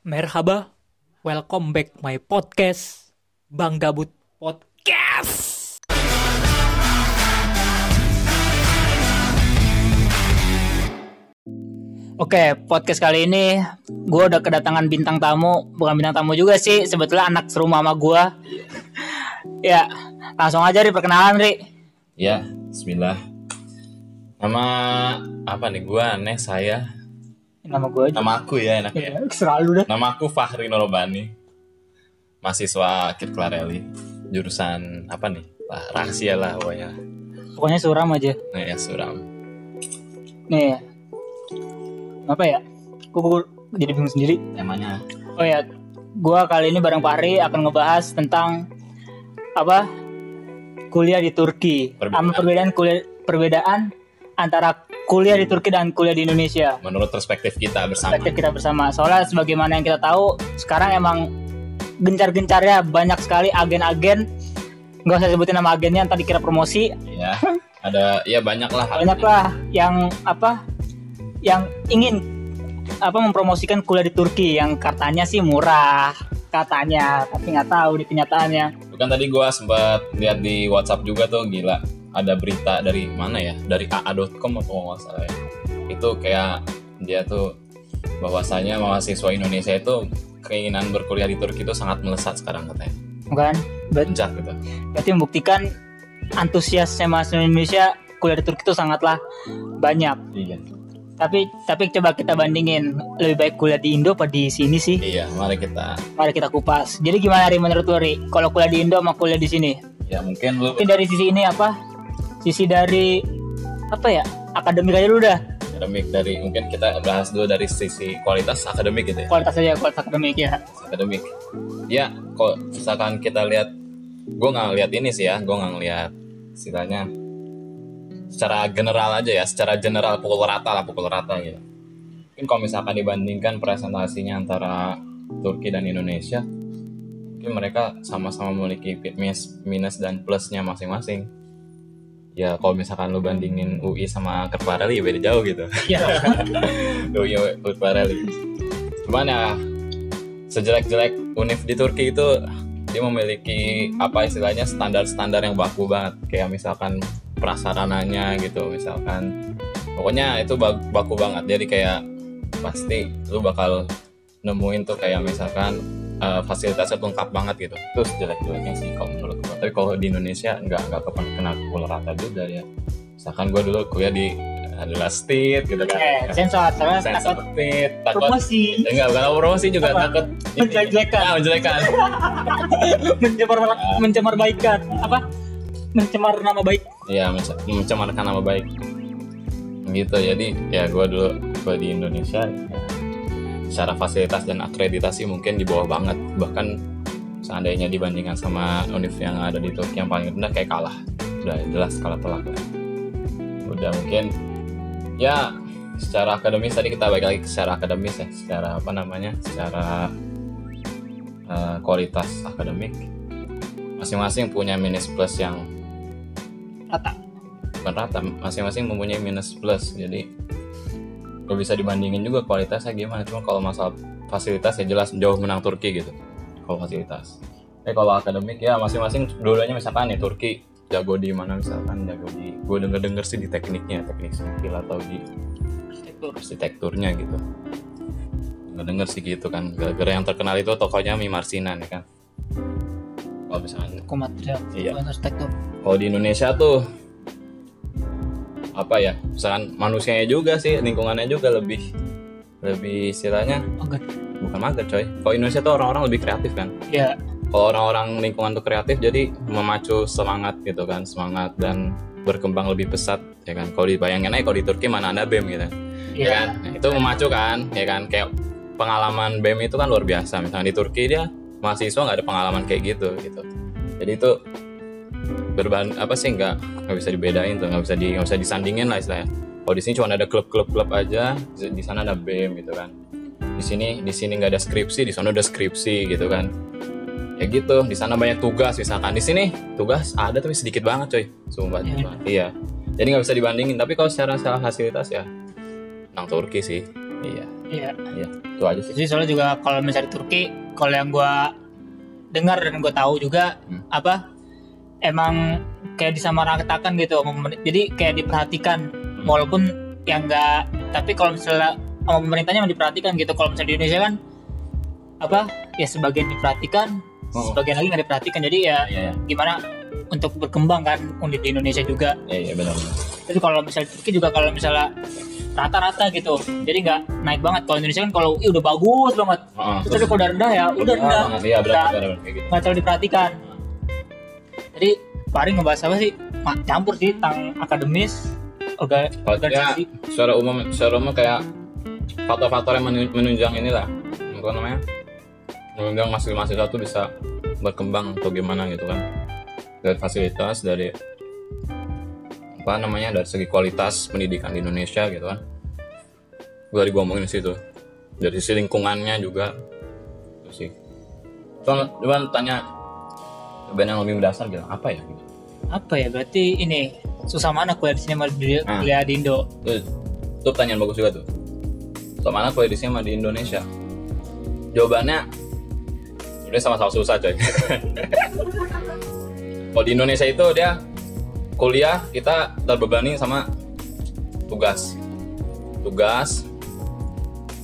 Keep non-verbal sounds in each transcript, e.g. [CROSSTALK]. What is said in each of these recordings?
Merhaba, welcome back my podcast Bang Gabut Podcast. Oke, podcast kali ini gue udah kedatangan bintang tamu, bukan bintang tamu juga sih, sebetulnya anak serumah sama gue. [LAUGHS] ya, langsung aja ri perkenalan ri. Ya, Bismillah. Nama apa nih? Gua aneh saya. Nama gue aja. Nama aku ya enaknya. Ya, [LAUGHS] selalu dah. Nama aku Fahri Norobani. Mahasiswa Kit Clarelli. Jurusan apa nih? Wah, rahasia lah pokoknya. Pokoknya suram aja. Nah, ya suram. Nih, apa ya? Gue jadi bingung sendiri. Temanya Oh ya, gua kali ini bareng Fahri akan ngebahas tentang apa? Kuliah di Turki. Perbedaan. Sama perbedaan kuliah perbedaan antara kuliah di Turki dan kuliah di Indonesia. menurut perspektif kita bersama. Perspektif kita bersama. Soalnya sebagaimana yang kita tahu, sekarang emang gencar-gencarnya banyak sekali agen-agen. Gak usah sebutin nama agennya, tadi kira promosi. Ya. Ada ya banyak lah. Banyak lah yang apa? Yang ingin apa mempromosikan kuliah di Turki yang katanya sih murah katanya tapi nggak tahu di kenyataannya Bukan tadi gua sempat lihat di WhatsApp juga tuh gila. Ada berita dari mana ya? Dari aa.com atau nggak salah ya. Itu kayak dia tuh bahwasanya mahasiswa Indonesia itu keinginan berkuliah di Turki itu sangat melesat sekarang katanya. bukan Puncak gitu. berarti membuktikan antusiasnya mahasiswa Indonesia kuliah di Turki itu sangatlah banyak Iya. tapi tapi coba kita bandingin lebih baik kuliah di Indo apa di sini sih Iya, mari kita mari kita kupas jadi gimana Ri menurut Ri kalau kuliah di Indo sama kuliah di sini ya mungkin lu mungkin dari sisi ini apa sisi dari apa ya akademik aja dulu dah akademik dari mungkin kita bahas dulu dari sisi kualitas akademik gitu ya. kualitas aja kualitas akademik ya Akademik. Ya, kok misalkan kita lihat gue nggak lihat ini sih ya, gue nggak ngeliat istilahnya secara general aja ya, secara general pukul rata lah pukul rata gitu. Mungkin kalau misalkan dibandingkan presentasinya antara Turki dan Indonesia, mungkin mereka sama-sama memiliki minus, minus dan plusnya masing-masing. Ya kalau misalkan lu bandingin UI sama Kerpareli ya beda jauh gitu. ya UI Kerpareli. Cuman ya sejelek-jelek univ di Turki itu dia memiliki apa istilahnya standar-standar yang baku banget. Kayak misalkan prasarananya gitu misalkan. Pokoknya itu baku banget. Jadi kayak pasti lu bakal nemuin tuh kayak misalkan eh, fasilitasnya lengkap banget gitu. Terus jelek-jeleknya sih kalau menurut gua. Tapi kalau di Indonesia nggak nggak ke- kena pukul rata juga ya. Misalkan gua dulu kuliah di adalah state gitu kan. Eh sensor soalnya Sensor takut state takut promosi. Enggak bukan promosi juga Apa? takut Menjelek-jelekan. Ah, menjelekan [LAUGHS] mencemar mencemar baikan. Apa? Mencemar nama baik. Iya, mence- mencemarkan nama baik. Gitu, jadi ya gue dulu gue di Indonesia ya, secara fasilitas dan akreditasi mungkin di bawah banget. Bahkan seandainya dibandingkan sama univ yang ada di Turki yang paling rendah kayak kalah. Udah jelas kalah telak. Udah mungkin ya secara akademis tadi kita balik lagi ke secara akademis ya, secara apa namanya? Secara eh, kualitas akademik masing-masing punya minus plus yang rata bukan rata masing-masing mempunyai minus plus jadi kalau bisa dibandingin juga kualitasnya gimana cuma kalau masalah fasilitas ya jelas jauh menang Turki gitu kalau fasilitas. Eh kalau akademik ya masing-masing dulunya misalkan nih Turki jago di mana misalkan jago di gue denger denger sih di tekniknya teknik sipil atau di arsitektur. arsitekturnya gitu. Denger denger sih gitu kan gara-gara yang terkenal itu tokonya Mi Marsinan ya kan? Kalau misalnya Hukum material Iya. arsitektur. Kalau di Indonesia tuh apa ya misalkan manusianya juga sih lingkungannya juga lebih lebih istilahnya Maget. bukan mager coy. Kalau Indonesia tuh orang-orang lebih kreatif kan? Ya kalau orang-orang lingkungan tuh kreatif jadi memacu semangat gitu kan semangat dan berkembang lebih pesat ya kan? Kalau dibayangin aja kalau di Turki mana ada BEM gitu. Ya kan? Nah, itu memacu kan ya kan? Kayak pengalaman BEM itu kan luar biasa. Misalnya di Turki dia mahasiswa nggak ada pengalaman kayak gitu gitu. Jadi itu berban apa sih nggak nggak bisa dibedain tuh nggak bisa di nggak bisa disandingin lah istilahnya. Kalau di sini cuma ada klub-klub klub aja di sana ada BEM gitu kan. Di sini di sini nggak ada skripsi di sana ada skripsi gitu kan. Ya gitu di sana banyak tugas misalkan. Di sini tugas ada tapi sedikit banget coy. Sumpah Iya. Sumpah. iya. Jadi nggak bisa dibandingin. Tapi kalau secara secara fasilitas ya menang Turki sih. Iya. Iya. ya itu aja sih. Jadi soalnya juga kalau misalnya di Turki, kalau yang gua dengar dan gua tahu juga Hmm. apa emang kayak disamaratakan gitu. Jadi kayak diperhatikan Hmm. walaupun yang enggak tapi kalau misalnya sama pemerintahnya emang diperhatikan gitu. Kalau misalnya di Indonesia kan apa ya sebagian diperhatikan, Oh. sebagian lagi nggak diperhatikan. Jadi ya iya gimana untuk berkembang kan unit di Indonesia juga. iya iya benar Tapi kalau misalnya Turki juga kalau misalnya rata-rata gitu, jadi nggak naik banget. Kalau Indonesia kan kalau "Ih, udah bagus banget, Heeh, Terus tapi kalau udah rendah ya udah rendah. Nggak- gitu nggak terlalu diperhatikan. Jadi Paring ngebahas apa sih? Ma- campur sih tentang akademis, orga, Kalau ya, organisasi. secara umum secara umum kayak faktor-faktor yang menu- menunjang inilah apa namanya? Menunjang mahasiswa itu bisa berkembang atau gimana gitu kan. Dari fasilitas dari apa namanya dari segi kualitas pendidikan di Indonesia gitu kan. Udah gua ngomongin di situ. Dari sisi lingkungannya juga sih. Cuman cuman tanya band yang lebih mendasar gitu apa ya gitu Apa ya? Berarti ini susah mana kuliah di sini sama di, Ah. kuliah di Indo? Tuh, itu pertanyaan bagus juga tuh. Soal mana kuliah di sini sama di Indonesia? Jawabannya udah sama-sama susah coy. [LAUGHS] Kalau di Indonesia itu dia kuliah kita terbebani sama tugas, tugas,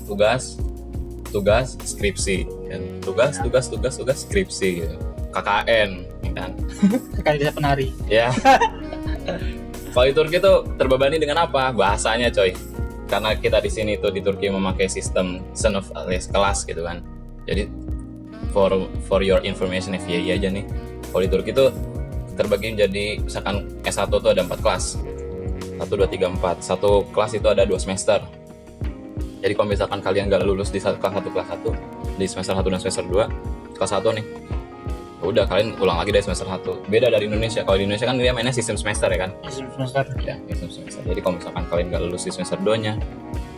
tugas, tugas, skripsi, kan? tugas, tugas, tugas, tugas, skripsi, gitu. KKN, kan? [LAUGHS] Sekali bisa penari. Ya. [LAUGHS] Kalau di Turki tuh terbebani dengan apa? Bahasanya coy. Karena kita di sini tuh di Turki memakai sistem son of alias kelas gitu kan. Jadi for for your information FYI aja nih. Kalau di Turki tuh terbagi menjadi misalkan S1 tuh ada 4 kelas. 1 2 3 4. Satu kelas itu ada 2 semester. Jadi kalau misalkan kalian gak lulus di satu- kelas 1 kelas 1 di semester 1 dan semester 2, kelas 1 nih. Udah kalian ulang lagi dari semester 1. Beda dari Indonesia. Kalau di Indonesia kan dia mainnya sistem semester ya kan? Semester. ya sistem semester. Jadi kalau misalkan kalian nggak lulus di semester 2 nya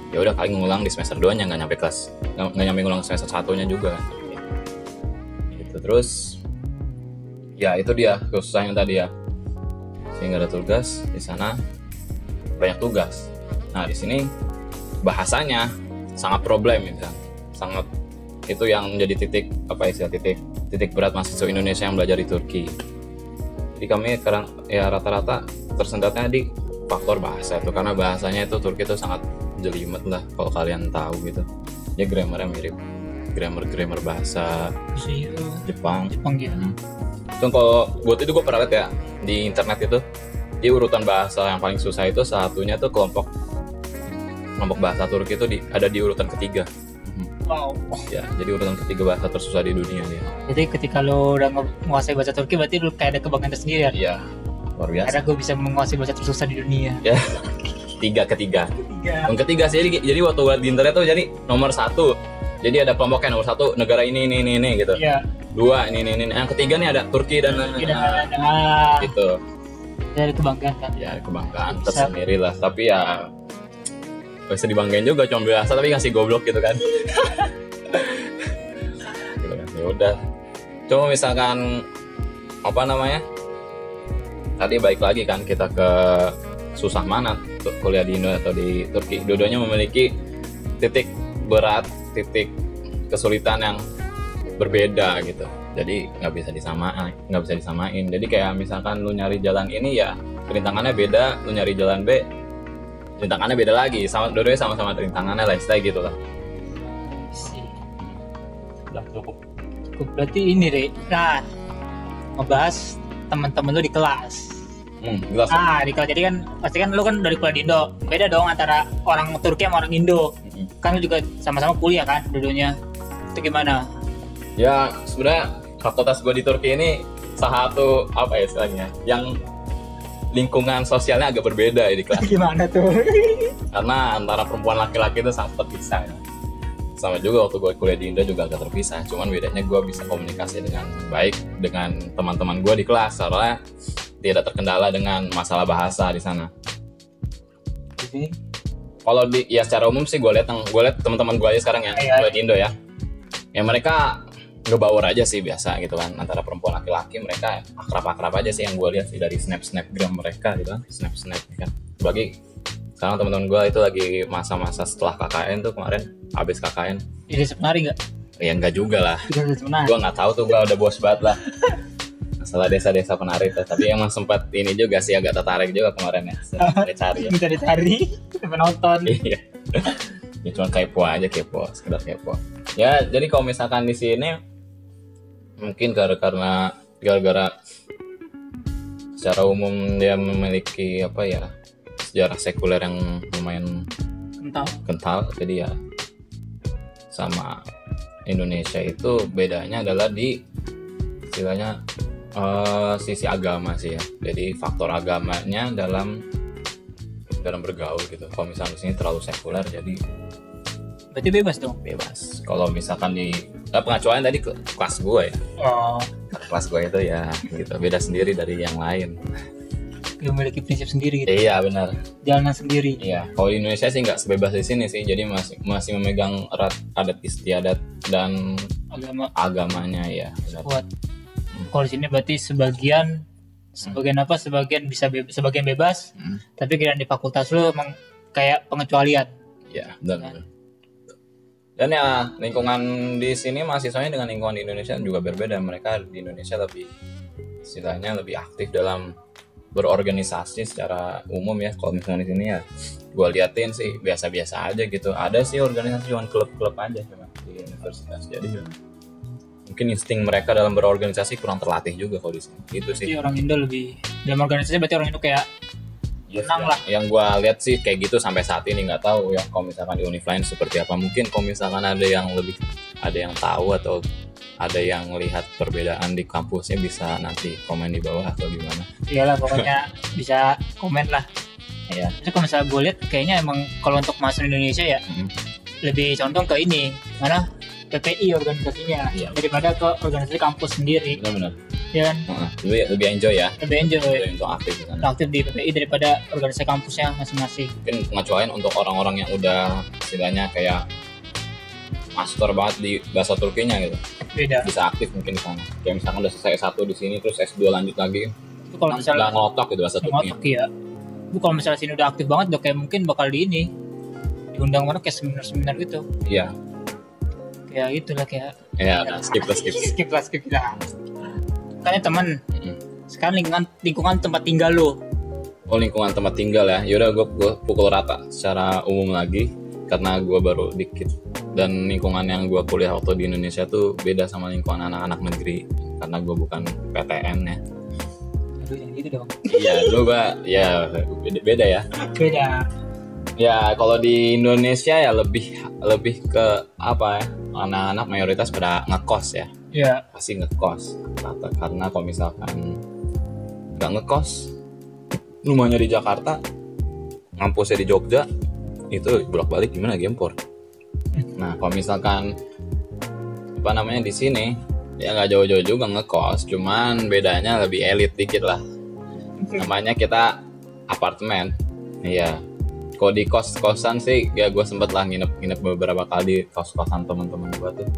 ya udah kalian ngulang di semester 2 nya nggak nyampe kelas. Nggak nyampe ngulang semester satunya juga. Gitu. Terus ya itu dia kesusahan yang tadi ya. Sehingga ada tugas di sana. Banyak tugas. Nah di sini bahasanya sangat problem ya kan? Sangat itu yang menjadi titik apa istilah titik titik berat mahasiswa Indonesia yang belajar di Turki. Jadi kami sekarang ya rata-rata tersendatnya di faktor bahasa itu. Karena bahasanya itu Turki itu sangat jelimet lah kalau kalian tahu gitu. Ya grammarnya mirip. Grammar grammar bahasa Jepang. Jepang gitu. itu kalau buat itu gue pernah lihat ya di internet itu di urutan bahasa yang paling susah itu satunya tuh kelompok kelompok bahasa Turki itu di, ada di urutan ketiga. Wow. ya jadi urutan ketiga bahasa tersusah di dunia dia Jadi ketika lo udah menguasai bahasa Turki berarti lo kayak ada kebanggaan tersendiri ya. iya luar biasa Karena gue bisa menguasai bahasa tersusah di dunia. tiga ketiga Tiga. yang ketiga sih jadi, jadi waktu buat di internet tuh jadi nomor satu jadi ada kelompoknya nomor satu negara ini ini ini, ini gitu Iya. dua ini ini, ini. yang ketiga nih ada Turki dan Tidak ada. gitu Dari kebanggaan kan. ya kebanggaan tersendiri lah tapi ya gak bisa dibanggain juga cuma biasa tapi ngasih goblok gitu kan. Ya udah. Coba misalkan apa namanya tadi baik lagi kan kita ke susah mana kuliah di Indo atau di Turki. Dua-duanya memiliki titik berat titik kesulitan yang berbeda gitu. Jadi nggak bisa disamain nggak bisa disamain. Jadi kayak misalkan lu nyari jalan ini ya rintangannya beda lu nyari jalan B rintangannya beda lagi sama dua-duanya sama-sama rintangannya lah istilah gitu lah Si. udah cukup Cukup. Berarti ini deh. Nah, ngebahas teman-teman lu di kelas. hmm, jelas Ah, di kelas jadi kan pasti kan lu kan dari kuliah di Indo. Beda dong antara orang Turki sama orang Indo. Mm-mm. Kan lu juga sama-sama kuliah kan dulunya. Itu gimana? ya sebenarnya fakultas gue di Turki ini salah satu apa ya istilahnya yang lingkungan sosialnya agak berbeda ya di kelas [LAUGHS] Gimana tuh? [LAUGHS] karena antara perempuan laki-laki itu sangat terpisah ya. sama juga waktu gue kuliah di Indo juga agak terpisah cuman bedanya gue bisa komunikasi dengan baik dengan teman-teman gue di kelas soalnya tidak terkendala dengan masalah bahasa di sana Jadi, kalau di ya secara umum sih gue lihat gue lihat teman-teman gue aja sekarang yang Iya. kuliah di Indo ya ya mereka ngebaur aja sih biasa gitu kan antara perempuan laki-laki mereka akrab-akrab aja sih yang gue lihat sih dari snap snapgram mereka gitu kan snap snap kan. Bagi sekarang teman-teman gue itu lagi masa-masa setelah KKN tuh kemarin habis KKN Jadi sebenarnya nggak? ya enggak juga lah. Gue nggak tahu tuh gue udah bos banget lah. Masalah desa-desa penari tuh. tapi emang sempat ini juga sih agak tertarik juga kemarin ya. Cari ya. [LAUGHS] Minta dicari, penonton. iya. Ya cuma kepo aja kepo sekedar kepo. Ya jadi kalau misalkan di sini mungkin karena karena gara-gara secara umum dia memiliki apa ya sejarah sekuler yang lumayan Entah. kental jadi ya sama Indonesia itu bedanya adalah di istilahnya eh, sisi agama sih ya jadi faktor agamanya dalam dalam bergaul gitu kalau misalnya di sini terlalu sekuler jadi Berarti bebas dong. bebas kalau misalkan di eh, pengacuan tadi ke kelas gue ya Oh, kelas gue itu ya gitu beda sendiri dari yang lain dia memiliki prinsip sendiri gitu. iya benar Jalanan sendiri. Iya, kalau di Indonesia sih nggak sebebas di sini sih, jadi masih masih memegang erat adat istiadat dan Agama agamanya ya. kuat. Kalau di sini berarti sebagian sebagian apa? Sebagian bisa be- sebagian bebas, Hmm. tapi kira di fakultas lu emang kayak pengecualian. Ya, benar. benar. Dan ya lingkungan di sini mahasiswanya dengan lingkungan di Indonesia juga berbeda. Mereka di Indonesia lebih istilahnya lebih aktif dalam berorganisasi secara umum ya. Kalau misalnya di sini ya, gue liatin sih biasa-biasa aja gitu. Ada sih organisasi cuma klub-klub aja cuma di universitas. Jadi ya, mungkin insting mereka dalam berorganisasi kurang terlatih juga kalau di sini. Itu sih. Orang Indo lebih dalam organisasi berarti orang Indo kayak Yes, lah. yang gue lihat sih kayak gitu sampai saat ini nggak tahu ya kalau misalkan di univ lain seperti apa mungkin kalau misalkan ada yang lebih ada yang tahu atau ada yang lihat perbedaan di kampusnya bisa nanti komen di bawah atau gimana iyalah [LAUGHS] pokoknya bisa komen lah. Iya. Tapi kalau misalnya gue lihat kayaknya emang kalau untuk masuk Indonesia ya Mm. lebih condong ke ini mana PPI organisasinya Iya. daripada ke organisasi kampus sendiri benar-benar ya kan? Heeh. lebih lebih enjoy ya. Lebih enjoy. Lebih untuk aktif sana. aktif di PPI daripada organisasi kampusnya masing-masing. Mungkin pengecualian untuk orang-orang yang udah istilahnya kayak master banget di bahasa Turkinya gitu. Beda. Bisa aktif mungkin di sana. Kayak misalkan udah selesai S1 di sini terus S2 lanjut lagi. Itu kalau misalnya ngotok gitu bahasa Turkinya. Ya itu kalau misalnya sini udah aktif banget udah kayak mungkin bakal di ini diundang mana kayak seminar-seminar gitu. Iya. Kayak gitulah kayak ya udah skip lah skip. [LAUGHS] Skip lah skip lah kan ya teman Mm-mm. sekarang lingkungan lingkungan tempat tinggal lo Oh lingkungan tempat tinggal ya, yaudah gue pukul rata secara umum lagi karena gue baru dikit. Dan lingkungan yang gue kuliah waktu di Indonesia tuh beda sama lingkungan anak-anak negeri karena gue bukan PTN ya. aduh yang gitu dong. Iya dulu gue ya beda, beda ya. beda. Ya kalau di Indonesia ya lebih lebih ke apa ya? Anak-anak mayoritas pada ngekos ya ya pasti ngekos. Kata- karena kalau misalkan nggak ngekos rumahnya di Jakarta ngampusnya di Jogja itu bolak balik gimana gempor nah kalau misalkan apa namanya di sini ya nggak jauh-jauh juga ngekos cuman bedanya lebih elit dikit lah. Namanya kita apartemen. Iya. Kalau di kos kosan sih ya gue sempet lah nginep nginep beberapa kali kos kosan teman-teman gue tuh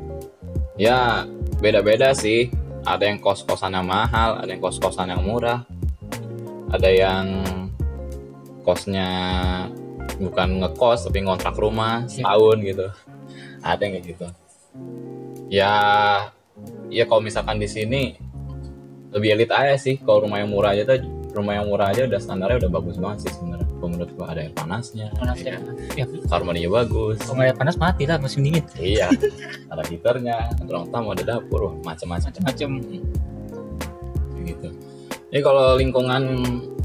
ya beda-beda sih. Ada yang kos kosannya mahal ada yang kos kosan yang murah. Ada yang kosnya bukan ngekos tapi ngontrak rumah setahun gitu. Ada yang kayak gitu. Ya ya kalau misalkan di sini lebih elit aja sih. Kalau rumah yang murah aja tuh rumah yang murah aja udah standarnya udah bagus banget sih sebenarnya Kalau menurut gua ada air panasnya. Panas ya. ya. Ya kamar mandinya bagus. Kalau ada panas mati lah musim dingin. Iya. Ada heaternya ada ruang tamu ada dapur macam-macam macam-macam gitu. Jadi kalau lingkungan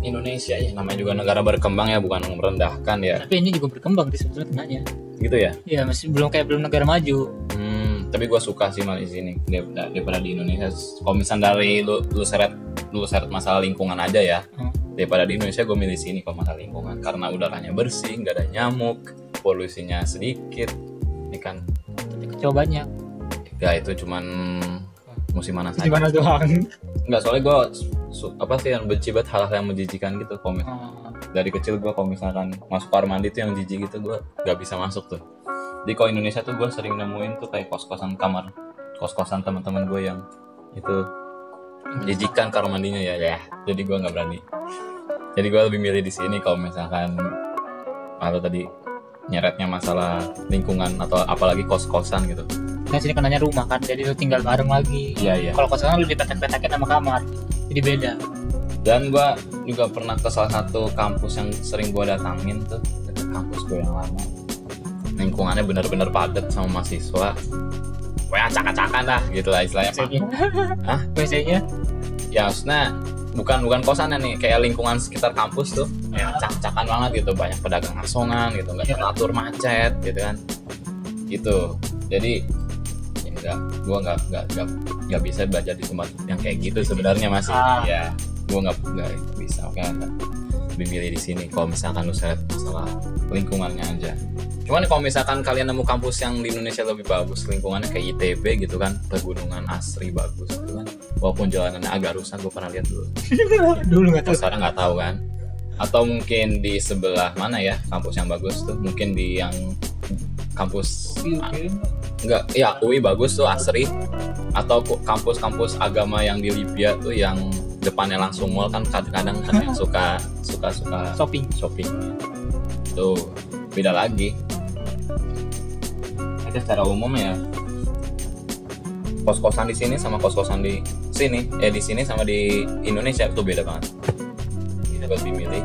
Indonesia ya namanya juga negara berkembang ya bukan merendahkan ya. Tapi ini juga berkembang di sebetulnya tengahnya. Gitu ya. ya masih belum kayak belum negara maju. Hmm, tapi gue suka sih malah di sini daripada, daripada di Indonesia. Kalau misalnya dari lu, lu seret lu seret masalah lingkungan aja ya Hmm. Daripada di Indonesia gue milih sini kalau masalah lingkungan. Karena udaranya bersih nggak ada nyamuk polusinya sedikit. Ini kan tapi kecoa banyak ya itu cuman musim panas aja. gimana doang. Nggak soalnya gue apa sih yang benci banget hal-hal yang menjijikan gitu kalau mis- Oh, dari kecil gue kalau misalkan masuk kamar mandi tuh yang jijik gitu gue nggak bisa masuk tuh. Di kalau Indonesia tuh gue sering nemuin tuh kayak kos-kosan kamar kos-kosan teman-teman gue yang itu jijikan kamar mandinya ya ya. Jadi gue nggak berani. Jadi gue lebih milih di sini kalau misalkan kalau tadi nyeretnya masalah lingkungan atau apalagi kos-kosan gitu. Kan sini hanya rumah kan jadi lu tinggal bareng lagi. Iya iya. Kalau kosan lu dipetak-petakin sama kamar jadi beda. Dan gua juga pernah ke salah satu kampus yang sering gua datangin tuh kampus gue yang lama. Lingkungannya bener-bener padat sama mahasiswa Wah, acak-acakan dah gitu lah istilahnya. WC-nya. [LAUGHS] Hah? WC-nya? Ya maksudnya bukan bukan kosannya nih kayak lingkungan sekitar kampus tuh. Ya acak-acakan banget gitu banyak pedagang asongan gitu nggak Iya. teratur macet gitu kan. Gitu. Jadi ya enggak gua nggak nggak nggak nggak bisa belajar di tempat yang kayak gitu sebenarnya masih Ah. ya gua nggak nggak bisa oke nggak lebih milih di sini kalau misalkan lu seret masalah lingkungannya aja. Cuman kalau misalkan kalian nemu kampus yang di Indonesia lebih bagus lingkungannya kayak ITB gitu kan pegunungan asri bagus gitu kan walaupun jalanannya agak rusak gue pernah lihat dulu. [LAUGHS] Dulu nggak tahu. Sekarang nggak tahu kan. Atau mungkin di sebelah mana ya kampus yang bagus tuh mungkin di yang kampus enggak ya UI bagus tuh asri. Atau kampus-kampus agama yang di Libya tuh yang depannya langsung mall kan kadang-kadang kan yang suka suka suka shopping. shopping. Tuh beda lagi. Itu secara umum ya. Kos-kosan di sini sama kos-kosan di sini. Eh di sini sama di Indonesia itu beda banget. Kita lebih milih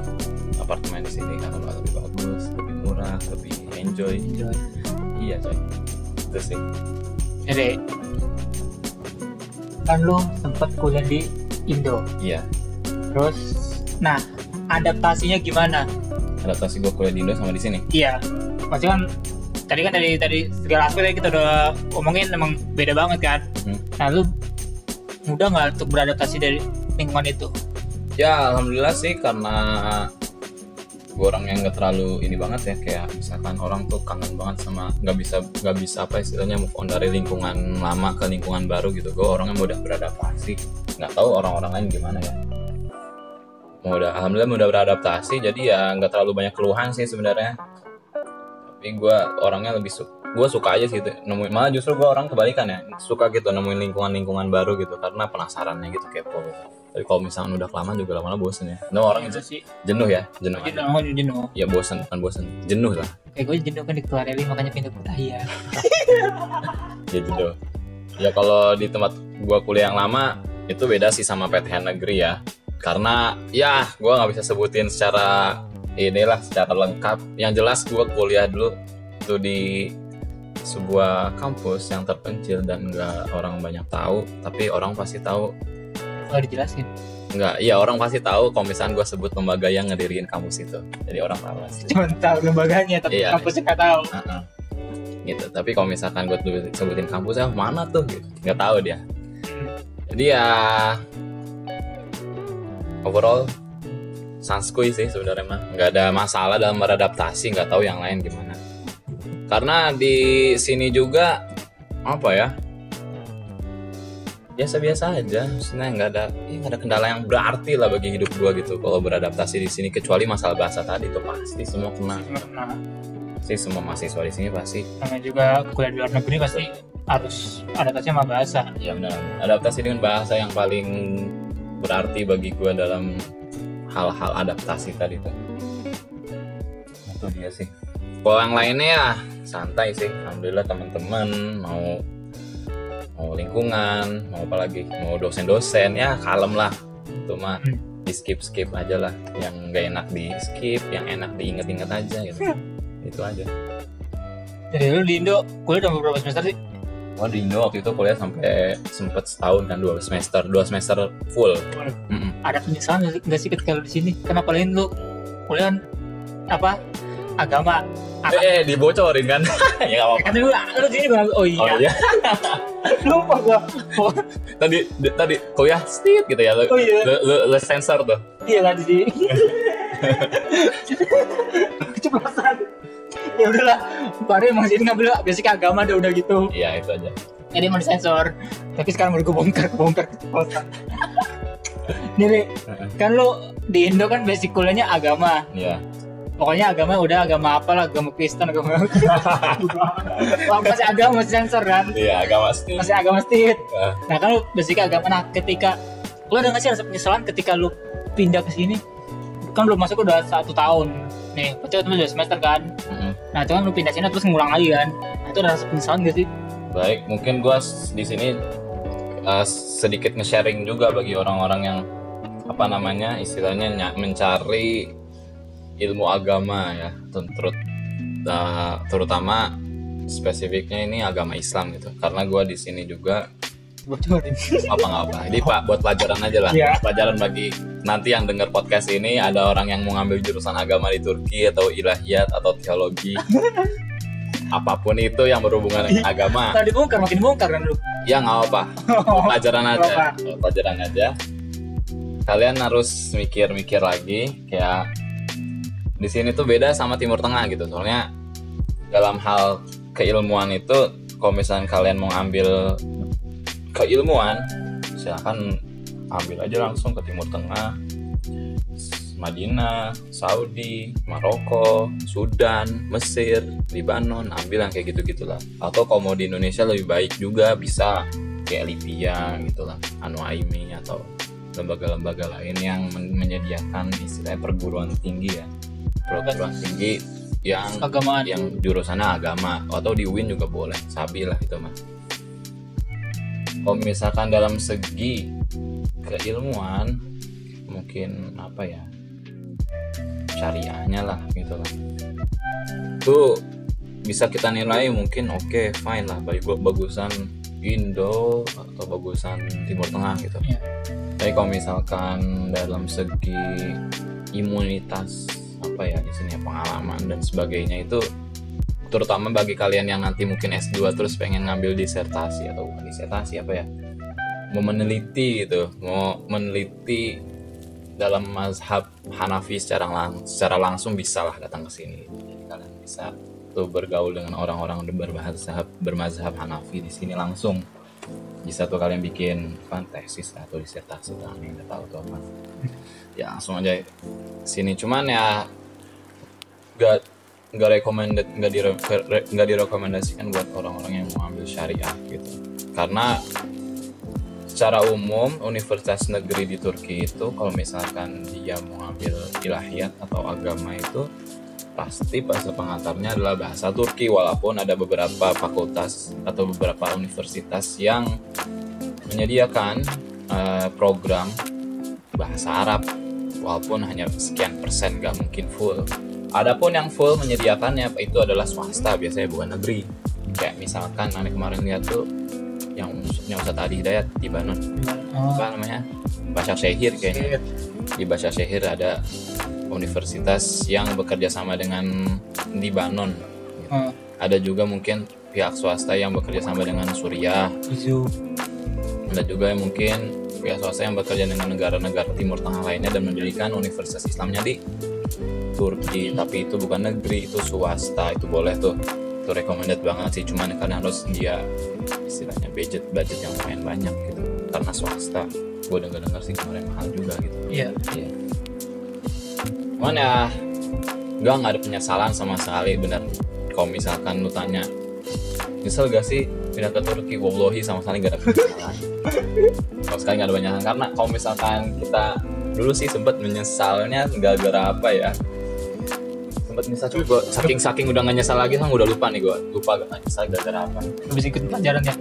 apartemen di sini karena lebih bagus lebih murah lebih enjoy. Iya coy. Itu sih. Jadi kan lu sempat kuliah di Indo. Iya. Terus nah adaptasinya gimana? Adaptasi gue kuliah di Indo sama di sini? Iya. Maksudnya kan tadi kan dari tadi segala aspek kita udah omongin emang beda banget kan? Hmm. nah lu mudah nggak untuk beradaptasi dari lingkungan itu? Ya alhamdulillah sih karena gue orang yang nggak terlalu ini banget ya kayak misalkan orang tuh kangen banget sama nggak bisa nggak bisa apa istilahnya move on dari lingkungan lama ke lingkungan baru gitu. Gue orangnya mudah beradaptasi. Nggak tahu orang-orang lain gimana ya. Mudah alhamdulillah mudah beradaptasi jadi ya nggak terlalu banyak keluhan sih sebenarnya. Tapi gue orangnya lebih suka gue suka aja sih itu nemuin malah justru gue orang kebalikan ya suka gitu nemuin lingkungan-lingkungan baru gitu karena penasarannya gitu kepo gitu. Tapi kalau misalnya udah kelamaan juga lama-lama bosen ya. No orang itu itu sih. jenuh ya jenuh. Jenuh oh, jenuh. Ya bosen bukan bosen jenuh lah. Kayak gue jenuh kan di Rally makanya pindah ke Daya [LAUGHS] ya jenuh. Ya kalau di tempat gua kuliah yang lama itu beda sih sama PTN negeri ya. Karena ya gua nggak bisa sebutin secara inilah secara lengkap. Yang jelas gua kuliah dulu tuh di sebuah kampus yang terpencil dan nggak orang banyak tahu tapi orang pasti tahu nggak dijelasin? Nggak iya orang pasti tahu kalau misalnya gue sebut lembaga yang ngediriin kampus itu. Jadi orang tahu pasti cuma tahu lembaganya tapi Iya. kampusnya nggak tahu. Heeh. gitu tapi kalau misalkan gue sebutin kampusnya mana tuh? Gitu. Nggak tahu dia. Jadi ya overall sanskui sih sebenarnya mah. Nggak ada masalah dalam beradaptasi nggak tahu yang lain gimana. Karena di sini juga apa ya biasa-biasa aja maksudnya nggak ada ya nggak ada kendala yang berarti lah bagi hidup gua gitu kalau beradaptasi di sini kecuali masalah bahasa tadi itu pasti semua kena. Sih semua mahasiswa di sini pasti. Namanya juga kuliah di luar negeri pasti harus adaptasi sama bahasa. Ya benar. Adaptasi dengan bahasa yang paling berarti bagi gue dalam hal-hal adaptasi tadi tuh. Itu dia sih. Kalau yang lainnya ya santai sih. Alhamdulillah teman-teman mau mau lingkungan mau apalagi mau dosen-dosen ya kalem lah. Itu mah Hmm. di skip skip aja lah. Yang gak enak di skip yang enak diinget-inget aja gitu. Itu aja. Jadi lu di Indo kuliah udah beberapa semester sih? Gua di Indo waktu itu kuliah sampai sempet setahun kan dua semester dua semester full. Mm-mm. ada penyesalan nggak sih ketika lu di sini? Kenapa lain lu kuliah apa agama Eh, eh, dibocorin kan? [LAUGHS] ya nggak apa-apa. kan lu lu sini oh iya, Oh iya. [LAUGHS] lupa gua tadi di- tadi kuliah stit gitu ya. Lu, oh iya lu, lu, lu sensor tuh. iya kan di sini [LAUGHS] keceplosan ya udahlah baru emang sini ngambil basic agama udah udah gitu Iya, itu aja. jadi mau disensor tapi sekarang udah gue bongkar bongkar keceplosan Nih, kan lu di Indo kan basic kuliahnya agama Iya. Pokoknya agama udah agama apa lah agama Kristen agama [LAUGHS] masih agama masih sensor kan? Iya, agak pasti. masih agama stit Ah. nah kan lu basic agama nah ketika lu ada nggak sih rasa penyesalan ketika lu pindah ke sini? Kan belum masuk udah satu tahun. Nih berarti kan udah semester kan? Mm-mm. nah itu kan lu pindah sini terus ngulang lagi kan? Nah itu ada rasa penyesalan gak sih? Baik mungkin gua di sini uh, sedikit nge-sharing juga bagi orang-orang yang apa namanya istilahnya ny- mencari ilmu agama ya. Terut uh, terutama spesifiknya ini agama Islam gitu. Karena gua di sini juga apa nggak apa ini pak buat pelajaran aja lah. Iya. pelajaran bagi nanti yang dengar podcast ini ada orang yang mau ngambil jurusan agama di Turki atau ilahiyat atau teologi. [LAUGHS] Apa pun itu yang berhubungan dengan agama. Kalau dibongkar makin dibongkar kan lu ya nggak apa [LAUGHS] pelajaran aja. pelajaran aja. Kalian harus mikir-mikir lagi kayak di sini tuh beda sama Timur Tengah gitu. Soalnya dalam hal keilmuan itu kalau misalnya kalian mau ambil keilmuan silahkan ambil aja langsung ke Timur Tengah. Madinah, Saudi, Maroko, Sudan, Mesir, Libanon, ambil yang kayak gitu gitulah. Atau kalau mau di Indonesia lebih baik juga bisa kayak Libya gitulah, Anu Aimi atau lembaga-lembaga lain yang men- menyediakan istilahnya perguruan tinggi ya, perguruan tinggi yang keagamaan. yang jurusannya agama. Atau di UIN juga boleh, sabi lah itu mah. Kalau misalkan dalam segi keilmuan mungkin apa ya? Syariahnya lah gitu lah. Itu bisa kita nilai mungkin oke fine lah. Bagi bagusan Indo atau bagusan Timur Tengah gitu. Iya. tapi kalau misalkan dalam segi imunitas apa ya di sini ya, pengalaman dan sebagainya itu terutama bagi kalian yang nanti mungkin S2 terus pengen ngambil disertasi atau bukan disertasi apa ya mau meneliti gitu mau meneliti dalam mazhab Hanafi secara lang secara langsung bisa lah datang ke sini. Jadi kalian bisa tuh bergaul dengan orang-orang bermazhab bermazhab Hanafi di sini langsung. Bisa tuh kalian bikin kan tesis atau disertasi yang nggak tahu tuh apa. Ya langsung aja sini. Cuman ya nggak nggak recommended nggak dire, re- nggak direkomendasikan buat orang-orang yang mau ambil syariah gitu. Karena secara umum universitas negeri di Turki itu kalau misalkan dia mau ambil ilahiyat atau agama itu pasti bahasa pengantarnya adalah bahasa Turki walaupun ada beberapa fakultas atau beberapa universitas yang menyediakan eh, program bahasa Arab walaupun hanya sekian persen gak mungkin full adapun yang full menyediakannya itu adalah swasta biasanya bukan negeri. Kayak misalkan aneh kemarin lihat tuh yang yang Ustadz Adi Hidayat di Banon. Oh, apa namanya? Basya Syehir kayaknya. Di Basya Syehir ada universitas yang bekerja sama dengan Libanon oh, ada juga mungkin pihak swasta yang bekerja sama dengan Suriah. Ada juga yang mungkin pihak swasta yang bekerja dengan negara-negara Timur Tengah lainnya dan mendirikan universitas Islamnya di Turki tapi itu bukan negeri itu swasta itu boleh tuh itu recommended banget sih cuman kalian harus dia istilahnya budget budget yang lumayan banyak gitu karena swasta gue denger dengar sih kemarin mahal juga gitu iya Iya. Cuman ya gue nggak ada penyesalan sama sekali bener. Kalau misalkan lu tanya nyesel gak sih pindah ke Turki? Wallahi sama sekali gak ada penyesalan. [LAUGHS] Sama sekali gak ada penyesalan karena kalau misalkan kita dulu sih sempet menyesalnya gara-gara apa ya? Sempet nyesal coba saking saking udah gak nyesal lagi kan udah lupa nih gue lupa gak nyesal gara-gara apa. lu bisa ikut pelajarannya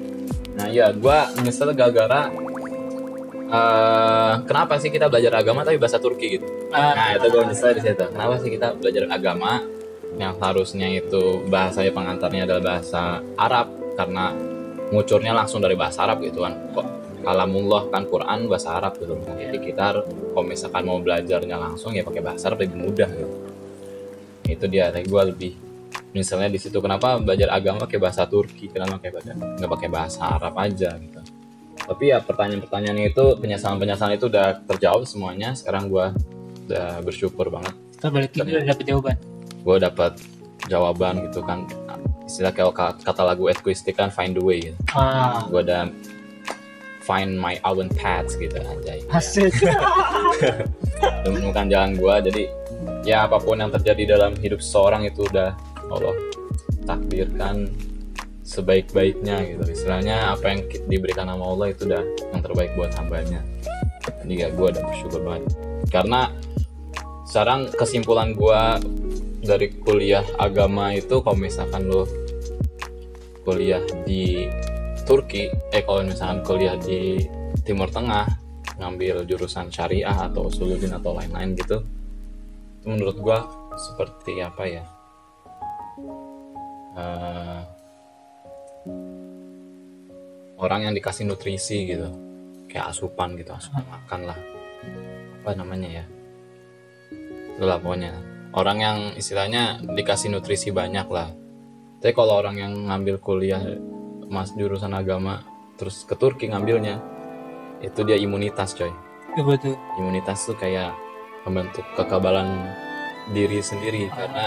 Nah iya, gua nyesel gara-gara eh kenapa sih kita belajar agama tapi bahasa Turki gitu? Ah, Nah itu gue nyesel di situ. Kenapa sih kita belajar agama yang harusnya itu bahasanya pengantarnya adalah bahasa Arab karena ngucurnya langsung dari bahasa Arab gitu kan? Kok kalamullah kan Quran bahasa Arab gitu. Jadi kita harus kalau misalkan mau belajarnya langsung ya pakai bahasa Arab lebih mudah gitu. Itu dia. Tapi gue lebih misalnya di situ kenapa belajar agama pakai bahasa Turki kenapa pakai bahasa nggak pakai bahasa Arab aja gitu tapi ya pertanyaan-pertanyaan itu penyesalan-penyesalan itu udah terjawab semuanya sekarang gua udah bersyukur banget kita balik udah dapet jawaban gue dapat jawaban gitu kan istilah kayak ka- kata lagu Equistic kan find the way gitu. ah gue udah find my own path gitu anjay. Hasil [LAUGHS] menemukan jalan gue jadi ya apa pun yang terjadi dalam hidup seseorang itu udah Allah takdirkan sebaik-baiknya gitu. Istilahnya apa yang diberikan sama Allah itu udah yang terbaik buat hambanya. Jadi ya gue udah bersyukur banget. Karena sekarang kesimpulan gue dari kuliah agama itu kalau misalkan lo kuliah di Turki. Eh kalau misalkan kuliah di Timur Tengah ngambil jurusan syariah atau suludin atau lain-lain gitu itu menurut gua seperti apa ya? Eh, orang yang dikasih nutrisi gitu kayak asupan gitu asupan makan lah. Apa namanya ya? Itulah pokoknya. Orang yang istilahnya dikasih nutrisi banyak lah. Tapi kalau orang yang ngambil kuliah mas jurusan agama terus ke Turki ngambilnya itu dia imunitas coy Ya, betul. imunitas tuh kayak membentuk kekebalan diri sendiri karena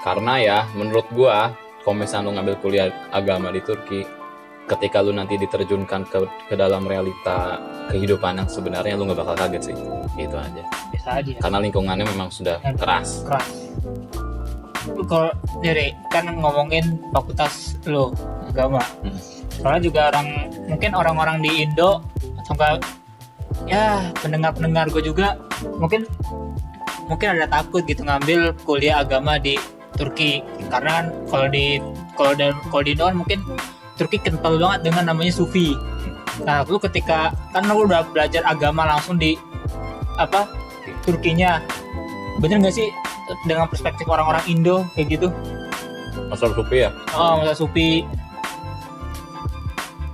karena ya menurut gua kalau misalnya lu ngambil kuliah agama di Turki ketika lu nanti diterjunkan ke ke dalam realita kehidupan yang sebenarnya lu nggak bakal kaget sih gitu aja Biasa aja. karena lingkungannya memang sudah keras Keras. Lu Kalau dari kan ngomongin fakultas lo agama. Hmm. Soalnya juga orang mungkin orang-orang di Indo atau enggak ya pendengar-pendengar gue juga mungkin mungkin ada takut gitu ngambil kuliah agama di Turki karena kan kalau di kalau dan kalau di Indo kan mungkin Turki kental banget dengan namanya Sufi. Nah, lu ketika kan lu udah belajar agama langsung di apa Turkinya, bener nggak sih dengan perspektif orang-orang Indo kayak gitu? masalah sufi ya Oh, masa Sufi,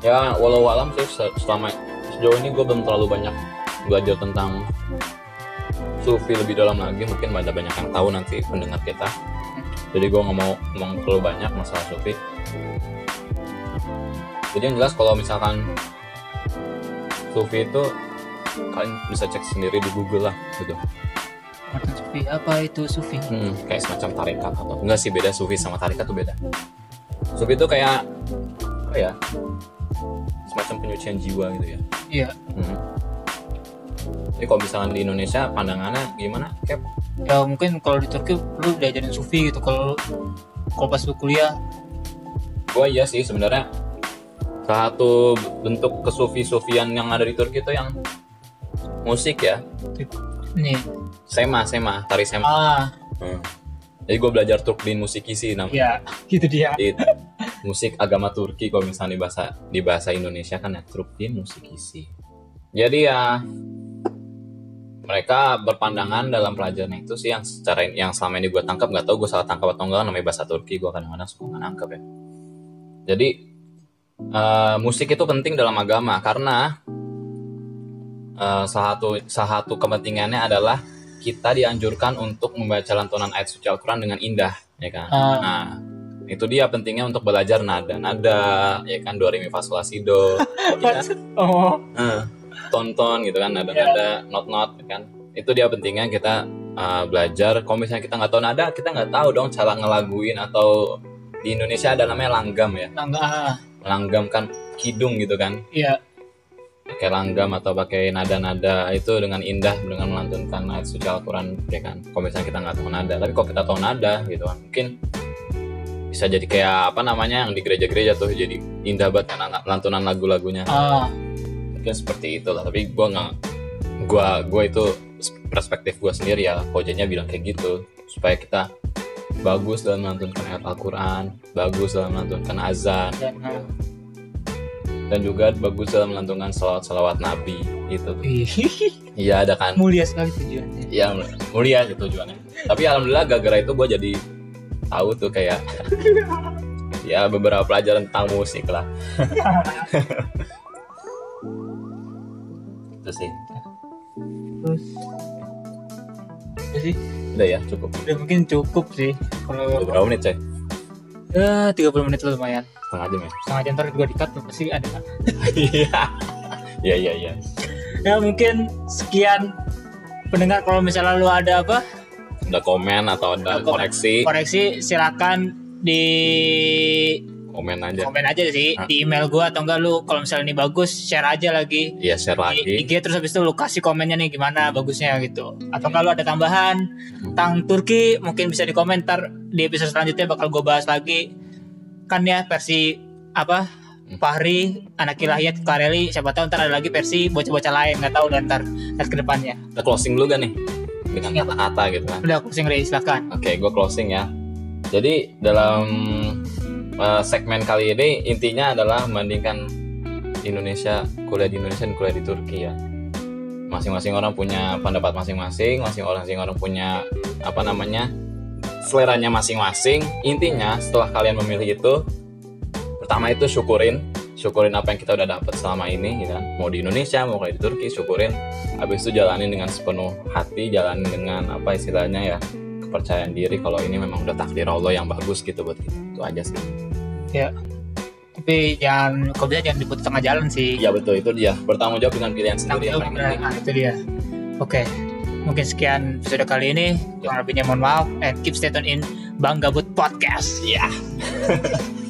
ya walau alam sih se- selama sejauh ini gue belum terlalu banyak belajar tentang sufi lebih dalam lagi mungkin ada banyak yang tahu nanti pendengar kita jadi gue nggak mau ngomong terlalu banyak masalah sufi jadi yang jelas kalau misalkan sufi itu kalian bisa cek sendiri di Google lah gitu Martin Sufi apa itu Sufi? Hmm, kayak semacam tarekat atau enggak sih beda sufi sama tarekat tuh beda. Sufi itu kayak apa ya? Semacam penyucian jiwa gitu ya. Iya, Hmm. Jadi kalau misalnya di Indonesia pandangannya gimana? Cap? ya mungkin kalau di Turki lu diajarin Sufi gitu kalau kalau pas lu kuliah Gua iya sih sebenarnya salah satu bentuk kesufi-sufian yang ada di Turki itu yang musik ya. nih Sema, sema, tari sema. ah Hmm. Jadi gue belajar Turkdin musikisi namanya. ya [LAUGHS] gitu dia Di musik agama Turki kalau misalnya di bahasa di bahasa Indonesia kan ya Turkdin musikisi. Jadi ya mereka berpandangan dalam pelajaran itu sih yang secara yang selama ini gue tangkap nggak tahu gue salah tangkap atau enggak namanya bahasa Turki gue kadang-kadang suka nggak nangkep ya. Jadi eh, musik itu penting dalam agama karena eh, salah satu salah satu kepentingannya adalah kita dianjurkan untuk membaca lantunan ayat suci Al-Quran dengan indah, ya kan? Ah. Nah, itu dia pentingnya untuk belajar nada-nada, ya kan? Do, re, mi, fa, sol, la, si, do. Ya, oh eh, tonton gitu kan, nada-nada, not-not, ya kan? Itu dia pentingnya kita eh, belajar. Kalau misalnya kita nggak tahu nada, kita nggak tahu dong cara ngelaguin atau di Indonesia ada namanya langgam ya. nggak ah, Langgam kan kidung gitu kan iya pakai langgam atau pakai nada-nada itu dengan indah dengan melantunkan ayat suci Al-Quran ya kan kalau misalnya kita nggak tahu nada tapi kalau kita tahu nada gitu kan mungkin bisa jadi kayak apa namanya yang di gereja-gereja tuh jadi indah banget kan lantunan lagu-lagunya. Ah. Mungkin seperti itu lah tapi gua nggak gua gua itu perspektif gua sendiri ya kojanya bilang kayak gitu. Supaya kita bagus dalam melantunkan ayat Al-Quran bagus dalam melantunkan azan. Dan dan juga bagus dalam melantunkan salawat-salawat Nabi gitu. Iya ada kan? Mulia sekali tujuannya. Ya mulia tujuannya. Tapi alhamdulillah gara-gara itu gue jadi tahu tuh kayak [LAUGHS] ya beberapa pelajaran tentang musik lah. [LAUGHS] Itu sih. Terus? Sih. Udah ya cukup. Udah mungkin cukup sih. Kalau berapa menit coy ya 30 menit lah lumayan. Setengah jam ya? Setengah jam ntar juga dikat tuh pasti ada [LAUGHS] iya iya iya iya. Ya mungkin sekian pendengar kalau misalnya lu ada apa ada komen atau ada koreksi? Koreksi silakan di komen aja. Komen aja sih Ah. di email gua atau enggak lu kalau misalnya ini bagus share aja lagi. Iya share di lagi. IG terus habis itu lu kasih komennya nih gimana bagusnya gitu. Atau kalau ada tambahan tentang Turki mungkin bisa di komentar di episode selanjutnya bakal gue bahas lagi. Kan ya versi apa Hmm. Fahri anak ilahiyat Kareli siapa tahu ntar ada lagi versi bocah-bocah lain nggak tahu dan ntar ntar ke depannya. Kita closing dulu gak nih dengan Iya. kata-kata gitu kan Udah closing Ray, silakan. Oke, gue closing ya. Jadi dalam uh, segmen kali ini intinya adalah membandingkan Indonesia kuliah di Indonesia dan kuliah di Turki ya. Masing-masing orang punya pendapat masing-masing, masing-masing orang punya apa namanya seleranya masing-masing. Intinya setelah kalian memilih itu, pertama itu syukurin, syukurin apa yang kita udah dapat selama ini, gitu kan. Mau di Indonesia, mau kayak di Turki, syukurin. Habis itu jalanin dengan sepenuh hati, jalanin dengan apa istilahnya ya kepercayaan diri kalau ini memang udah takdir Allah yang bagus gitu buat kita itu aja sih Tapi jangan kalau bisa jangan diputus tengah jalan sih. iya betul itu dia bertanggung jawab dengan pilihan sendiri yang paling penting Nah, itu dia. Oke. Mungkin sekian episode kali ini. Kurang lebihnya mohon maaf and keep stay tune in Bang Gabut Podcast. ya [LAUGHS]